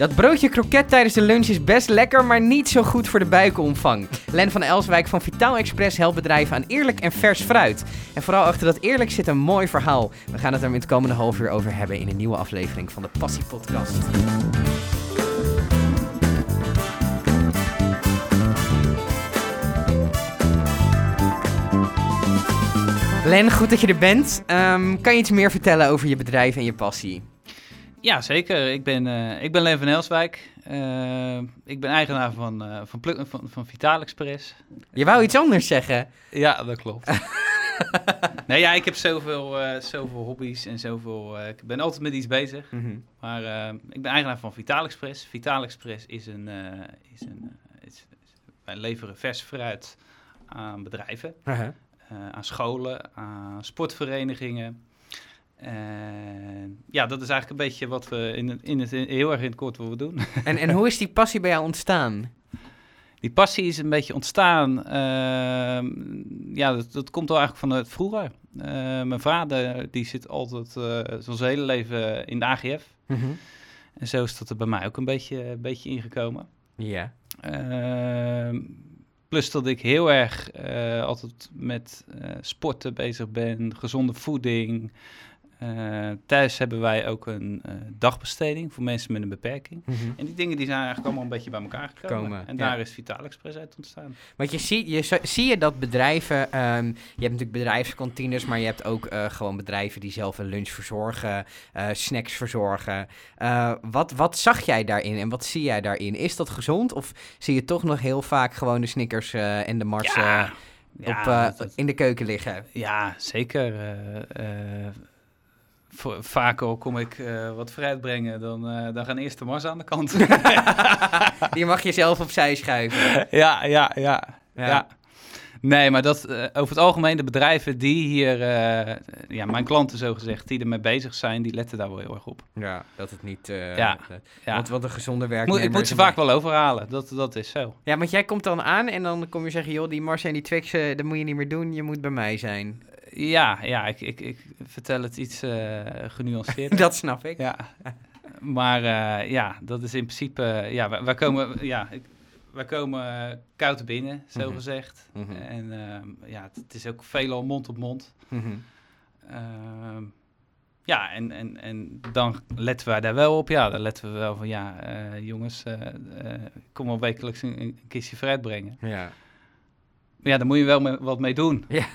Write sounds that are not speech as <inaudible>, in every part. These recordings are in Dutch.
Dat broodje kroket tijdens de lunch is best lekker, maar niet zo goed voor de buikomvang. Len van Elswijk van Vitaal Express helpt bedrijven aan eerlijk en vers fruit. En vooral achter dat eerlijk zit een mooi verhaal. We gaan het er in het komende half uur over hebben in een nieuwe aflevering van de Passie Podcast. Len, goed dat je er bent. Ehm, kan je iets meer vertellen over je bedrijf en je passie? Ja, zeker. Ik ben, uh, ik ben Len van Elswijk. Uh, ik ben eigenaar van, uh, van, van, van, van Vital Express. Je wou iets anders zeggen? Ja, dat klopt. <laughs> nee, ja, ik heb zoveel, zoveel hobby's en zoveel... ik ben altijd met iets bezig. Mm -hmm. Maar ik ben eigenaar van Vital Express. Vital Express is een... is een is, wij leveren vers fruit aan bedrijven. -huh. aan scholen, aan sportverenigingen... En ja, dat is eigenlijk een beetje wat we in het, in het, heel erg in het kort willen doen. <laughs> En, en hoe is die passie bij jou ontstaan? Die passie is een beetje ontstaan. Uh, ja, dat, dat, komt al eigenlijk vanuit vroeger. Uh, mijn vader die zit altijd uh, zijn hele leven in de AGF. Mm -hmm. En zo is dat er bij mij ook een beetje, een beetje ingekomen. Ja. Ehm, plus dat ik heel erg eh, altijd met sporten bezig ben, gezonde voeding. Uh, thuis hebben wij ook een uh, dagbesteding voor mensen met een beperking. Mm -hmm. En die dingen die zijn eigenlijk allemaal een beetje bij elkaar gekomen. Komen, en daar ja. is Vital Express uit ontstaan. Want je ziet, je, zie je dat bedrijven, um, je hebt natuurlijk bedrijfskantines, maar je hebt ook uh, gewoon bedrijven die zelf een lunch verzorgen, snacks verzorgen. wat, wat zag jij daarin en wat zie jij daarin? Is dat gezond of zie je toch nog heel vaak gewoon de Snickers en de Mars ja. op, dat, in de keuken liggen? Ja, zeker vaak al kom ik uh, wat fruit brengen, dan, uh, dan gaan eerst de mars aan de kant. <laughs> Die mag je zelf opzij schuiven. Ja, ja, ja. ja. ja. Nee, maar dat, uh, over het algemeen, de bedrijven die hier, ja, mijn klanten zo gezegd, die ermee bezig zijn, die letten daar wel heel erg op. Ja, dat het niet, ja, ja. Want wat een gezonde werknemer... Ik moet ze vaak wel overhalen, dat, dat is zo. Ja, want jij komt dan aan en dan kom je zeggen, joh, die Mars en die Twix, dat moet je niet meer doen, je moet bij mij zijn. Ja, ja ik, ik, ik vertel het iets uh, genuanceerd. <laughs> dat snap ik. Ja. Maar uh, ja, dat is in principe... ja, wij, wij komen, ja, ik, wij komen koud binnen, zo mm -hmm. gezegd. Mm -hmm. En uh, ja, het, het, is ook veelal mond op mond. Mm -hmm. ja, en, en, en dan letten wij daar wel op. Ja, dan letten we wel van... Ja, jongens, kom wel wekelijks een, een kistje fruit brengen. Ja. Ja, daar moet je wel wat mee doen. <laughs> Ja,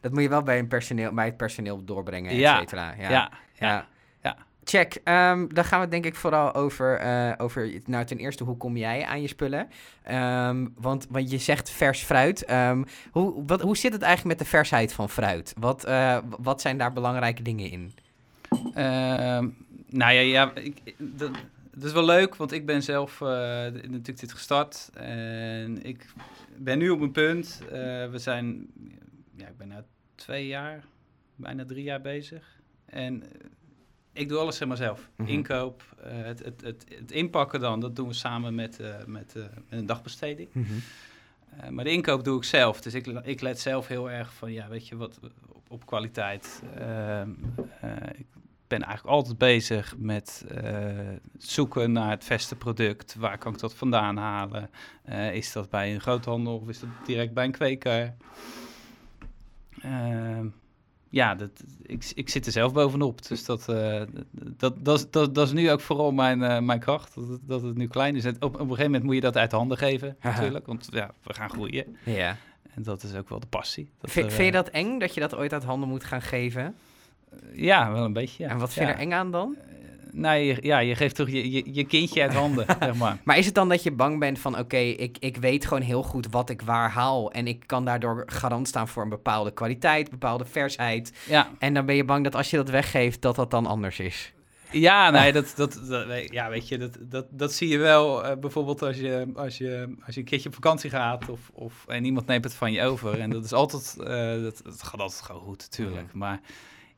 dat moet je wel bij, een personeel, bij het personeel doorbrengen, et cetera. Ja, ja, ja. ja. Check. Um, dan gaan we het denk ik vooral over, uh, over... Nou, ten eerste, hoe kom jij aan je spullen? Um, want, want je zegt vers fruit. Um, hoe, wat, hoe zit het eigenlijk met de versheid van fruit? Wat, uh, wat zijn daar belangrijke dingen in? nou ja, ja ik, dat, dat is wel leuk, want ik ben zelf uh, natuurlijk dit gestart. En ik ben nu op een punt. Uh, we zijn, ja, ik ben nu twee jaar, bijna drie jaar bezig. En ik doe alles zeg maar zelf. Mm -hmm. Inkoop, uh, het, het, het, het, inpakken dan, dat doen we samen met, uh, met, met, een dagbesteding. Mm -hmm. maar de inkoop doe ik zelf. Dus ik, ik let zelf heel erg van, ja, weet je wat, op, op kwaliteit. Ehm, ik ben eigenlijk altijd bezig met uh, zoeken naar het beste product. Waar kan ik dat vandaan halen? Uh, is dat bij een groothandel of is dat direct bij een kweker? Uh, ja, dat, ik, ik zit er zelf bovenop. Dus dat, uh, dat, dat, dat, dat is nu ook vooral mijn, mijn kracht. Dat, dat het nu klein is. En op, op een gegeven moment moet je dat uit handen geven, natuurlijk. Want ja, we gaan groeien. Ja. En dat is ook wel de passie. Dat v er, vind je dat eng, dat je dat ooit uit handen moet gaan geven? Ja, wel een beetje. Ja. En wat vind je ja. er eng aan dan? Nou, je, ja, je geeft toch je, je, je kindje uit handen, <laughs> zeg maar. Maar is het dan dat je bang bent van... oké, okay, ik, ik weet gewoon heel goed wat ik waar haal... en ik kan daardoor garant staan voor een bepaalde kwaliteit... bepaalde versheid. Ja. En dan ben je bang dat als je dat weggeeft... dat dat dan anders is. Ja, <laughs> nee, dat, dat, dat, ja, weet je, dat, dat, dat zie je wel uh, bijvoorbeeld als je, als, je, als je een keertje op vakantie gaat of, of, en iemand neemt het van je over. En dat is altijd, uh, dat, dat gaat altijd gewoon goed, natuurlijk. Maar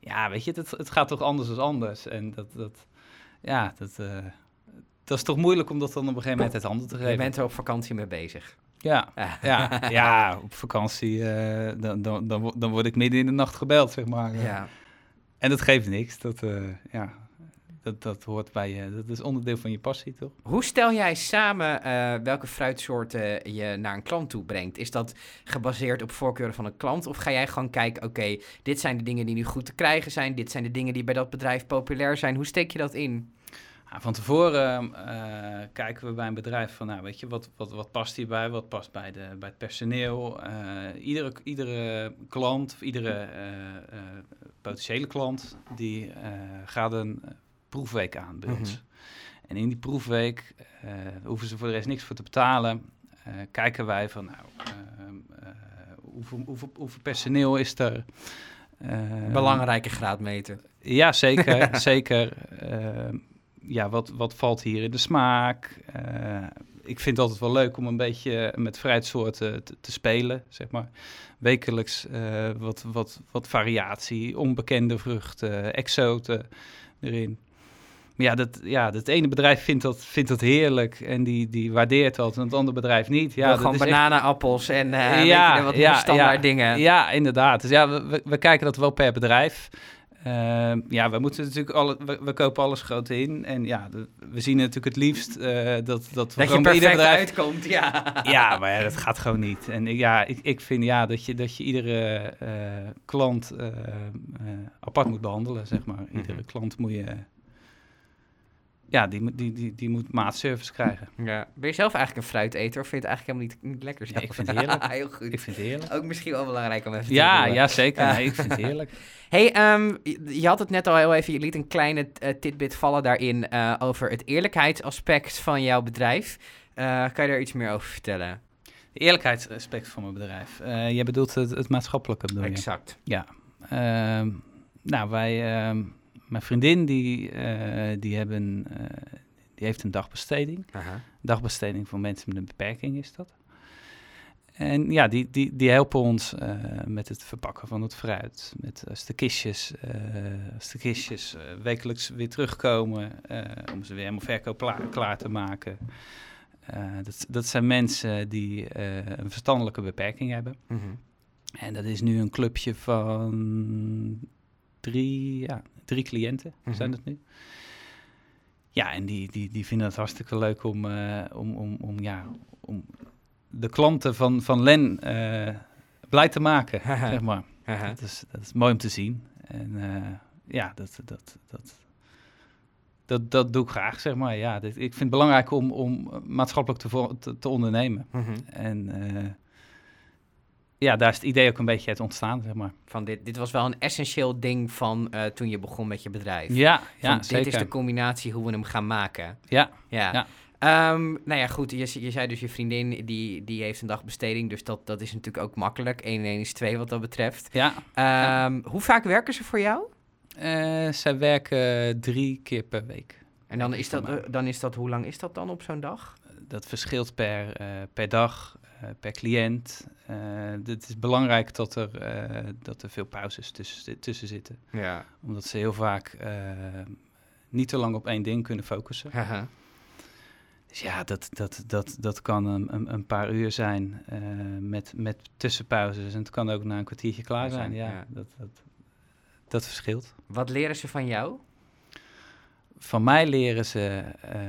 ja, weet je, het, het gaat toch anders dan anders. En dat, dat ja, dat, uh, dat is toch moeilijk om dat dan op een gegeven moment uit handen te geven. Je bent er op vakantie mee bezig. Ja, ja, ja <laughs> op vakantie, uh, dan, dan, dan, dan word ik midden in de nacht gebeld, zeg maar. Ja. En dat geeft niks. Dat, ja. Dat, dat hoort bij je. Dat is onderdeel van je passie, toch? Hoe stel jij samen eh, welke fruitsoorten je naar een klant toe brengt? Is dat gebaseerd op voorkeuren van een klant? Of ga jij gewoon kijken, oké, dit zijn de dingen die nu goed te krijgen zijn. Dit zijn de dingen die bij dat bedrijf populair zijn. Hoe steek je dat in? van tevoren uh, kijken we bij een bedrijf van, nou weet je, wat, wat, wat past hierbij? Wat past bij, de, bij het personeel? Uh, iedere, iedere klant of iedere uh, potentiële klant, die gaat een proefweek aan bij ons. Mhm. En in die proefweek hoeven ze voor de rest niks voor te betalen. kijken wij van, nou, hoeveel, hoeveel, hoeveel personeel is er? Belangrijke graadmeter. Ja, zeker, <laughs> zeker ja, wat, wat valt hier in de smaak? Ik vind het altijd wel leuk om een beetje met fruitsoorten te, te spelen, zeg maar. Wekelijks uh, wat, wat, wat variatie, onbekende vruchten, exoten erin. Maar ja, dat, ja, dat ene bedrijf vindt dat, vindt dat heerlijk en die, die waardeert dat en het andere bedrijf niet. Ja, dat gewoon bananappels en uh, ja, wat ja, standaard ja, dingen. Ja, inderdaad. Dus ja, we, we kijken dat wel per bedrijf. Uh, ja, we moeten natuurlijk alle, we, kopen alles groot in. En ja, we zien natuurlijk het liefst uh, dat, dat, dat je perfect bedrijf... uitkomt, ja. <laughs> Ja, maar ja, dat gaat gewoon niet. En ja, ik, ik vind ja, dat, je, dat je iedere uh, klant apart moet behandelen, zeg maar. Iedere mm klant moet je ja, die, die, die, die moet maatservice krijgen. Ja. Ben je zelf eigenlijk een fruiteter of vind je het eigenlijk helemaal niet, niet lekker? Ja, ik vind het heerlijk. <laughs> Heel goed. Ik vind het heerlijk. Ook misschien wel belangrijk om even ja, te doen. Ja, zeker. Nee, ik vind het heerlijk. <laughs> hey, um, je had het net al heel even, je liet een kleine uh, tidbit vallen daarin uh, over het eerlijkheidsaspect van jouw bedrijf. Uh, kan je daar iets meer over vertellen? De eerlijkheidsaspect van mijn bedrijf. jij bedoelt het, het maatschappelijke bedoel Exact. Ja. Ehm, nou, wij ehm, mijn vriendin die, uh, die, hebben, uh, die heeft een dagbesteding. Aha. Dagbesteding voor mensen met een beperking is dat. En ja, die, die, die helpen ons uh, met het verpakken van het fruit. Met als de kistjes, als de kistjes wekelijks weer terugkomen om ze weer helemaal verkoop klaar, te maken. dat, dat zijn mensen die een verstandelijke beperking hebben. Mm -hmm. En dat is nu een clubje van drie, ja, drie cliënten mm -hmm. zijn het nu. Ja, en die, die, die vinden het hartstikke leuk om, uh, om, om, om, ja, om de klanten van, van Len uh, blij te maken, <laughs> zeg maar. dat, is, dat is mooi om te zien. En uh, ja, dat, dat, dat, dat, dat doe ik graag, zeg maar. Ja, dit, ik vind het belangrijk om, om maatschappelijk te, te, te ondernemen. Mm -hmm. En ja, daar is het idee ook een beetje uit ontstaan, zeg maar. Van dit, dit was wel een essentieel ding van uh, toen je begon met je bedrijf. Ja, ja van, zeker. Dit is de combinatie hoe we hem gaan maken. Ja, ja. ja. Um, nou ja, goed, je, je zei dus je vriendin, die, die heeft een dagbesteding, dus dat, dat is natuurlijk ook makkelijk. 1 en 1 is 2 wat dat betreft. Ja. Um, ja. Hoe vaak werken ze voor jou? Uh, zij werken drie keer per week. En dan is, dat, uh, dan is dat, hoe lang is dat dan op zo'n dag? Dat verschilt per, per dag. Eh, per cliënt. Uh, het is belangrijk dat er, uh, dat er veel pauzes tussen, tussen zitten. Ja. Omdat ze heel vaak niet te lang op één ding kunnen focussen. <laughs> Aha. Dus ja, dat, dat, dat, dat kan een, een, paar uur zijn met, met tussenpauzes. En het kan ook na een kwartiertje klaar zijn. Ja, ja. Dat, dat, dat verschilt. Wat leren ze van jou? Van mij leren ze, uh,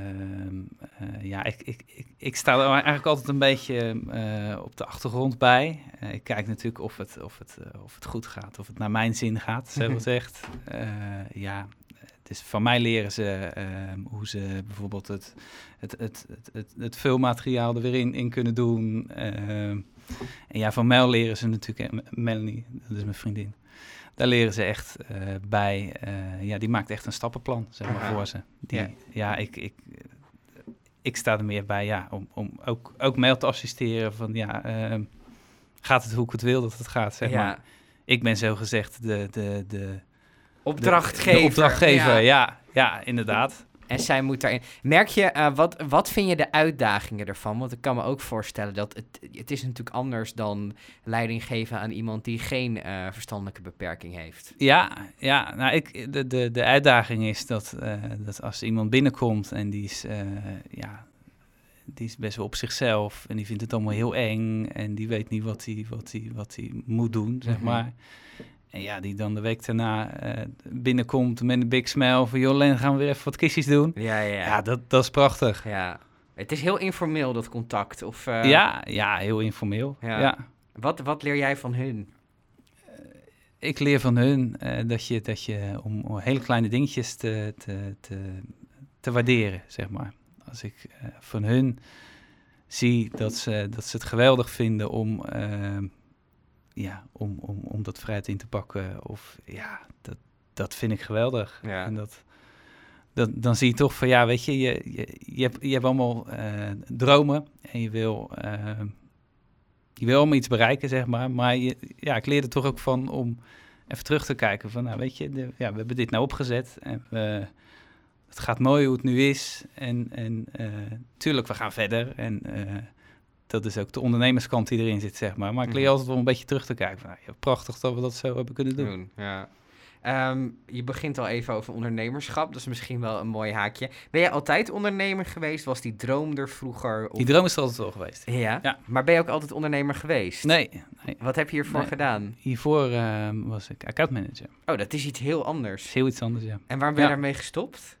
uh, ja, ik, ik, ik, ik, sta er eigenlijk altijd een beetje uh, op de achtergrond bij. ik kijk natuurlijk of het, of, het, of het goed gaat, of het naar mijn zin gaat, zo <laughs> gezegd. ja, het is, van mij leren ze ehm, hoe ze bijvoorbeeld het, het, het, het, het, vulmateriaal er weer in, in kunnen doen. Ehm, en ja, van Mel leren ze natuurlijk, Melanie, dat is mijn vriendin daar leren ze echt uh, bij. Uh, ja, die maakt echt een stappenplan, zeg maar, voor ze. Die, ja, ja ik, ik, ik sta er meer bij, ja, om, om ook, ook mail te assisteren van, ja, uh, gaat het hoe ik het wil dat het gaat, zeg ja. maar. Ik ben zo gezegd de... de, de opdrachtgever. De, opdrachtgever, ja. ja, ja, inderdaad. En zij moet daarin. Merk je, uh, wat, wat vind je de uitdagingen ervan? Want ik kan me ook voorstellen dat het, het is natuurlijk anders dan leiding geven aan iemand die geen uh, verstandelijke beperking heeft. Ja, ja nou, ik, de, de, de uitdaging is dat, uh, dat als iemand binnenkomt en die is, ja, die is best wel op zichzelf en die vindt het allemaal heel eng en die weet niet wat hij wat hij wat moet doen, zeg mm -hmm. En ja, die dan de week daarna eh, binnenkomt met een big smile van... joh, Len, gaan we weer even wat kistjes doen? Ja, ja, Ja, dat, dat is prachtig. ja. Het is heel informeel, dat contact. Of, eh, ja, ja, heel informeel. Ja. Ja. Wat, wat leer jij van hun? Ik leer van hun eh, dat je, dat je om, hele kleine dingetjes te, te, te, te waarderen, zeg maar. Als ik eh, van hun zie dat ze, dat ze het geweldig vinden om, eh, ja, om, om, om dat fruit in te pakken. Of ja, dat, dat vind ik geweldig. Ja. En dat, dat, dan zie je toch van ja, weet je, je, je, je, hebt, je hebt allemaal eh, dromen en je wil, eh, je wil allemaal iets bereiken, zeg maar. Maar je, ja, ik leerde toch ook van om even terug te kijken van, nou weet je, de, ja, we hebben dit nou opgezet en we, het gaat mooi hoe het nu is. En, en tuurlijk, we gaan verder en dat is ook de ondernemerskant die erin zit, zeg maar. Maar ik leer Mhm. altijd wel een beetje terug te kijken van, nou, ja, prachtig dat we dat zo hebben kunnen doen. Ja. Ehm, je begint al even over ondernemerschap, dat is misschien wel een mooi haakje. Ben jij altijd ondernemer geweest? Was die droom er vroeger? Of... Die droom is er altijd wel geweest. Ja? Ja. Maar ben je ook altijd ondernemer geweest? Nee, nee. Wat heb je hiervoor Nee. gedaan? Hiervoor eh, was ik accountmanager. Oh, dat is iets heel anders. is heel iets anders, ja. En waarom ben je Ja. daarmee gestopt?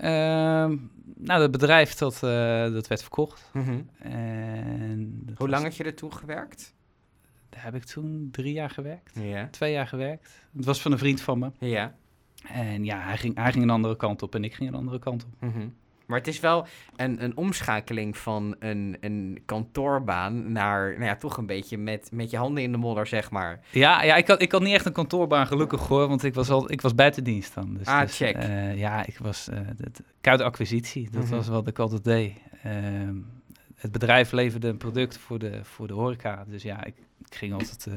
Ehm, nou, het bedrijf dat, eh, dat werd verkocht. Mhm. En Hoe was- lang had je er toen gewerkt? Daar heb ik toen drie jaar gewerkt. Twee jaar gewerkt. Het was van een vriend van me. Ja. En ja, hij ging, hij ging een andere kant op en ik ging een andere kant op. Mhm. Maar het is wel een, een omschakeling van een, een kantoorbaan naar, nou ja, toch een beetje met, met je handen in de modder, zeg maar. Ja, ja ik, had, ik had niet echt een kantoorbaan, gelukkig hoor, want ik was, al, ik was buiten dienst dan. Dus, Ah, dus, check. eh, ja, ik was uh, koude acquisitie, dat Mhm. was wat ik altijd deed. Ehm, het bedrijf leverde een product voor de, voor de horeca, dus ja, ik, ik ging altijd eh,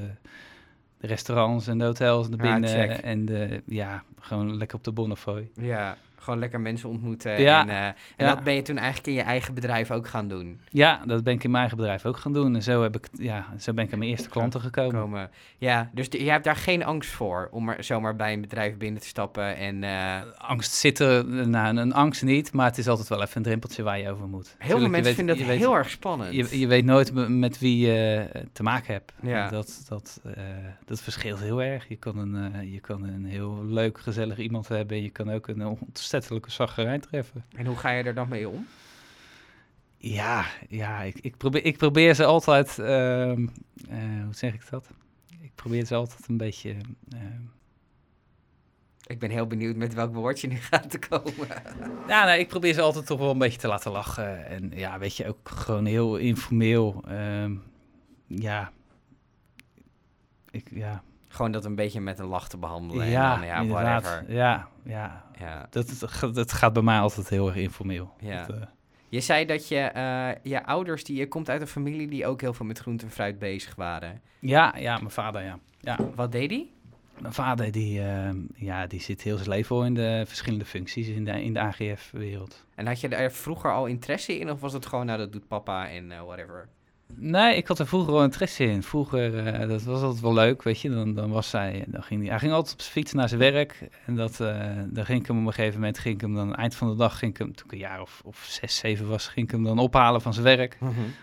de restaurants en de hotels naar Ah, binnen en de, ja, gewoon lekker op de Bonnefoy. Ja, gewoon lekker mensen ontmoeten. Ja, En, eh, en ja. dat ben je toen eigenlijk in je eigen bedrijf ook gaan doen. Ja, dat ben ik in mijn eigen bedrijf ook gaan doen en zo, heb ik, ja, zo ben ik aan mijn eerste klanten gekomen. Komen. Ja, dus de- je hebt daar geen angst voor om er zomaar bij een bedrijf binnen te stappen en... eh, Angst zit er, nou, een angst niet, maar het is altijd wel even een drempeltje waar je over moet. heel veel mensen weet- vinden je dat weet- heel erg spannend. Je, je weet nooit me- met wie je eh, te maken hebt. Ja. Dat, dat, dat verschilt heel erg. Je kan, een, je kan een heel leuk, gezellig iemand hebben. En je kan ook een ontzettelijke zaggerijn treffen. En hoe ga je er dan mee om? Ja, ja ik, ik, probeer, ik probeer ze altijd... ehm, eh, hoe zeg ik dat? Ik probeer ze altijd een beetje... ehm, Ik ben heel benieuwd met welk woord je nu <laughs> gaat te komen. Ja, nee, ik probeer ze altijd toch wel een beetje te laten lachen. En ja, weet je, ook gewoon heel informeel. ehm, ja. Ik, ja. Gewoon dat een beetje met een lach te behandelen. Ja, en dan, ja, whatever. Ja, ja. Ja. Dat, dat, gaat bij mij altijd heel erg informeel. Ja. Dat, eh, Je zei dat je, eh, je ouders, die, je komt uit een familie die ook heel veel met groente en fruit bezig waren. ja, ja, mijn vader, ja. ja. Wat deed hij? Mijn vader, die, ehm, ja, die zit heel zijn leven al in de verschillende functies in de, in de AGF-wereld. En had je er vroeger al interesse in? Of was het gewoon, nou, dat doet papa en eh, whatever? Nee, ik had er vroeger wel interesse in. Vroeger, eh, dat was altijd wel leuk, weet je. Dan, dan was hij, dan ging hij, hij ging altijd op zijn fiets naar zijn werk. En dat, eh, dan ging ik hem op een gegeven moment, ging ik hem dan, eind van de dag, ging ik hem, toen ik een jaar of, of zes, zeven was, ging ik hem dan ophalen van zijn werk.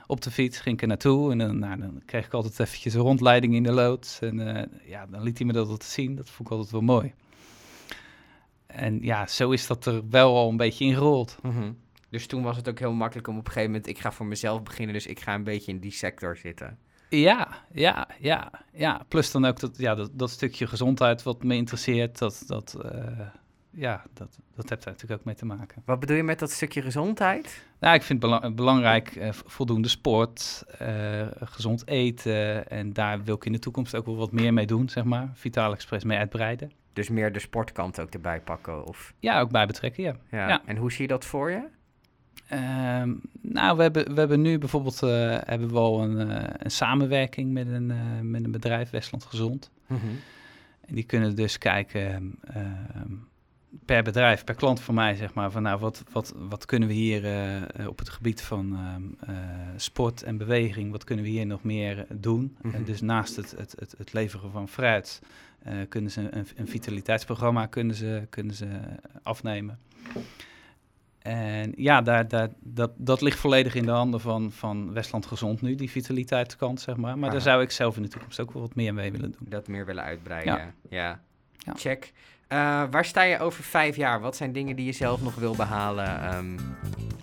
Op de fiets ging ik er naartoe en dan, nou, dan kreeg ik altijd eventjes een rondleiding in de loods. En eh, ja, dan liet hij me dat altijd zien. Dat vond ik altijd wel mooi. En ja, zo is dat er wel al een beetje ingerold. Mhm. Dus toen was het ook heel makkelijk om op een gegeven moment, ik ga voor mezelf beginnen, dus ik ga een beetje in die sector zitten. Ja, ja, ja, ja. Plus dan ook dat, ja, dat, dat stukje gezondheid wat me interesseert, dat, dat, eh, ja, dat, dat heeft daar natuurlijk ook mee te maken. Wat bedoel je met dat stukje gezondheid? Nou, ik vind belangrijk eh, voldoende sport, eh, gezond eten en daar wil ik in de toekomst ook wel wat meer mee doen, zeg maar. Vitaal Express mee uitbreiden. Dus meer de sportkant ook erbij pakken? Of, Ja, ook bij betrekken, ja. ja. Ja. En hoe zie je dat voor je? Ehm, nou, we hebben, we hebben nu bijvoorbeeld eh, hebben we al een, eh, een samenwerking met een, eh, met een bedrijf, Westland Gezond. En die kunnen dus kijken ehm, per bedrijf, per klant van mij, zeg maar, van nou, wat, wat, wat kunnen we hier op het gebied van ehm, eh, sport en beweging, wat kunnen we hier nog meer doen? Mhm. En dus naast het, het, het, het leveren van fruit, kunnen ze een, een vitaliteitsprogramma kunnen ze, kunnen ze afnemen. En ja, daar, daar, dat, dat ligt volledig in de handen van, van Westland Gezond nu, die vitaliteitskant, zeg maar. Maar Aha. daar zou ik zelf in de toekomst ook wel wat meer mee willen doen. Dat meer willen uitbreiden. Ja. Ja. Ja. Check. Eh, waar sta je over vijf jaar? Wat zijn dingen die je zelf nog wil behalen? Ehm,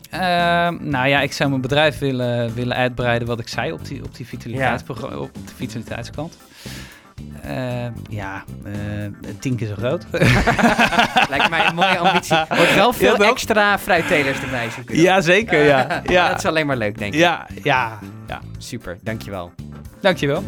Ehm, nou ja, ik zou mijn bedrijf willen, willen uitbreiden, wat ik zei, op die, op die vitaliteitsprogramma- op de vitaliteitskant. Ehm, ja, eh, tien keer zo groot. <laughs> lijkt mij een mooie ambitie. Wordt wel veel Ja, extra fruittelers erbij zoeken. ja, zeker, ja. <laughs> ja. Dat is alleen maar leuk, denk ik. ja, ja, ja. Super, dankjewel. Dankjewel.